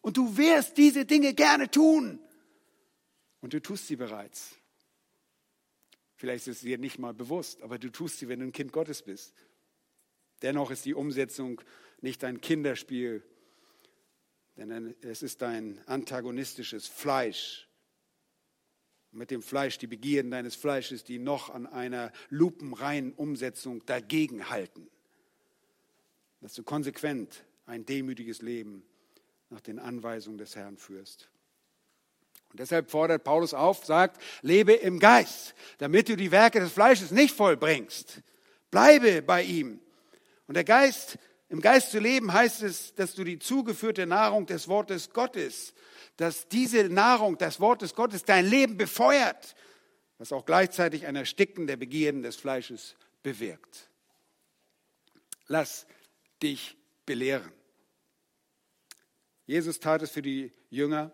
S1: Und du wirst diese Dinge gerne tun. Und du tust sie bereits. Vielleicht ist es dir nicht mal bewusst, aber du tust sie, wenn du ein Kind Gottes bist. Dennoch ist die Umsetzung nicht ein Kinderspiel, denn es ist ein antagonistisches Fleisch. Mit dem Fleisch die Begierden deines Fleisches, die noch an einer lupenreinen Umsetzung dagegenhalten. Dass du konsequent ein demütiges Leben nach den Anweisungen des Herrn führst. Und deshalb fordert Paulus auf, sagt, lebe im Geist, damit du die Werke des Fleisches nicht vollbringst. Bleibe bei ihm. Und der Geist, im Geist zu leben heißt es, dass du die zugeführte Nahrung des Wortes Gottes, dass diese Nahrung, das Wort des Gottes, dein Leben befeuert, was auch gleichzeitig ein Ersticken der Begierden des Fleisches bewirkt. Lass dich belehren. Jesus tat es für die Jünger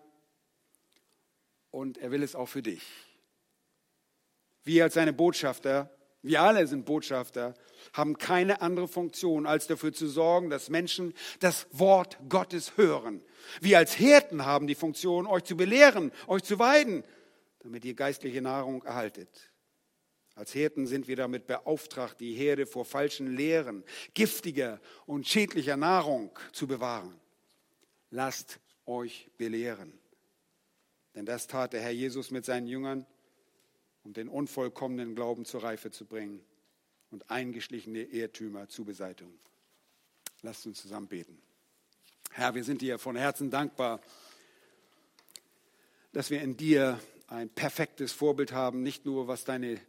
S1: und er will es auch für dich. Wir als seine Botschafter, wir alle sind Botschafter, haben keine andere Funktion, als dafür zu sorgen, dass Menschen das Wort Gottes hören. Wir als Hirten haben die Funktion, euch zu belehren, euch zu weiden, damit ihr geistliche Nahrung erhaltet. Als Hirten sind wir damit beauftragt, die Herde vor falschen Lehren, giftiger und schädlicher Nahrung zu bewahren. Lasst euch belehren. Denn das tat der Herr Jesus mit seinen Jüngern, um den unvollkommenen Glauben zur Reife zu bringen und eingeschlichene Irrtümer zu beseitigen. Lasst uns zusammen beten. Herr, wir sind dir von Herzen dankbar, dass wir in dir ein perfektes Vorbild haben, nicht nur was deine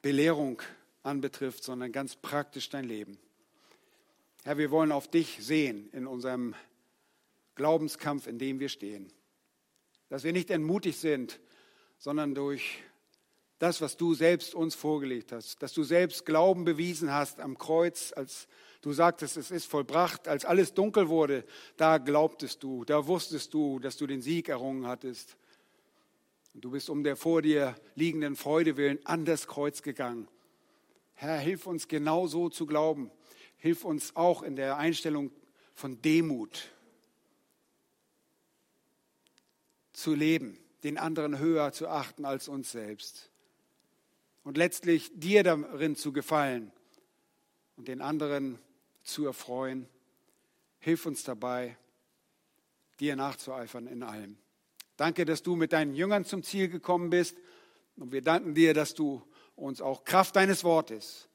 S1: Belehrung anbetrifft, sondern ganz praktisch dein Leben. Herr, wir wollen auf dich sehen in unserem Glaubenskampf, in dem wir stehen. Dass wir nicht entmutigt sind, sondern durch das, was du selbst uns vorgelegt hast, dass du selbst Glauben bewiesen hast am Kreuz, als du sagtest, es ist vollbracht, als alles dunkel wurde, da glaubtest du, da wusstest du, dass du den Sieg errungen hattest. Und du bist um der vor dir liegenden Freude willen an das Kreuz gegangen. Herr, hilf uns genau so zu glauben. Hilf uns auch in der Einstellung von Demut zu leben, den anderen höher zu achten als uns selbst. Und letztlich dir darin zu gefallen und den anderen zu erfreuen. Hilf uns dabei, dir nachzueifern in allem. Danke, dass du mit deinen Jüngern zum Ziel gekommen bist. Und wir danken dir, dass du uns auch Kraft deines Wortes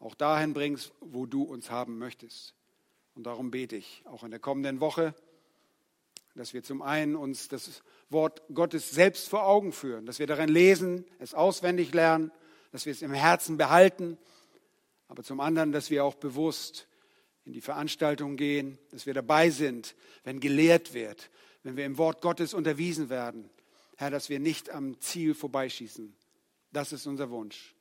S1: auch dahin bringst, wo du uns haben möchtest. Und darum bete ich auch in der kommenden Woche, dass wir zum einen uns das Wort Gottes selbst vor Augen führen, dass wir darin lesen, es auswendig lernen, dass wir es im Herzen behalten, aber zum anderen, dass wir auch bewusst in die Veranstaltung gehen, dass wir dabei sind, wenn gelehrt wird, wenn wir im Wort Gottes unterwiesen werden. Herr, dass wir nicht am Ziel vorbeischießen. Das ist unser Wunsch.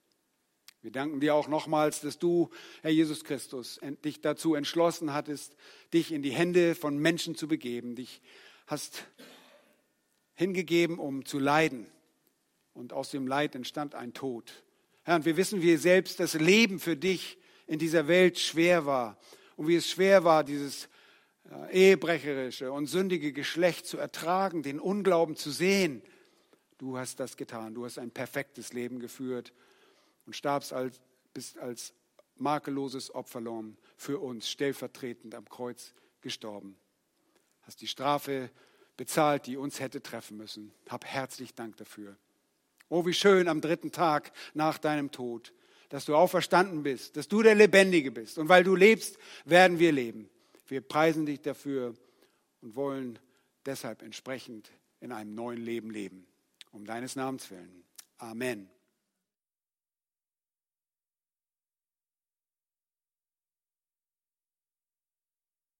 S1: Wir danken dir auch nochmals, dass du, Herr Jesus Christus, dich dazu entschlossen hattest, dich in die Hände von Menschen zu begeben, dich hast hingegeben, um zu leiden. Und aus dem Leid entstand ein Tod. Herr, und wir wissen, wie selbst das Leben für dich in dieser Welt schwer war und wie es schwer war, dieses ehebrecherische und sündige Geschlecht zu ertragen, den Unglauben zu sehen. Du hast das getan. Du hast ein perfektes Leben geführt und starbst als, bist als makelloses Opferlamm für uns stellvertretend am Kreuz gestorben. Hast die Strafe bezahlt, die uns hätte treffen müssen. Hab herzlich Dank dafür. Oh, wie schön am dritten Tag nach deinem Tod, dass du auferstanden bist, dass du der Lebendige bist. Und weil du lebst, werden wir leben. Wir preisen dich dafür und wollen deshalb entsprechend in einem neuen Leben leben. Um deines Namens willen. Amen.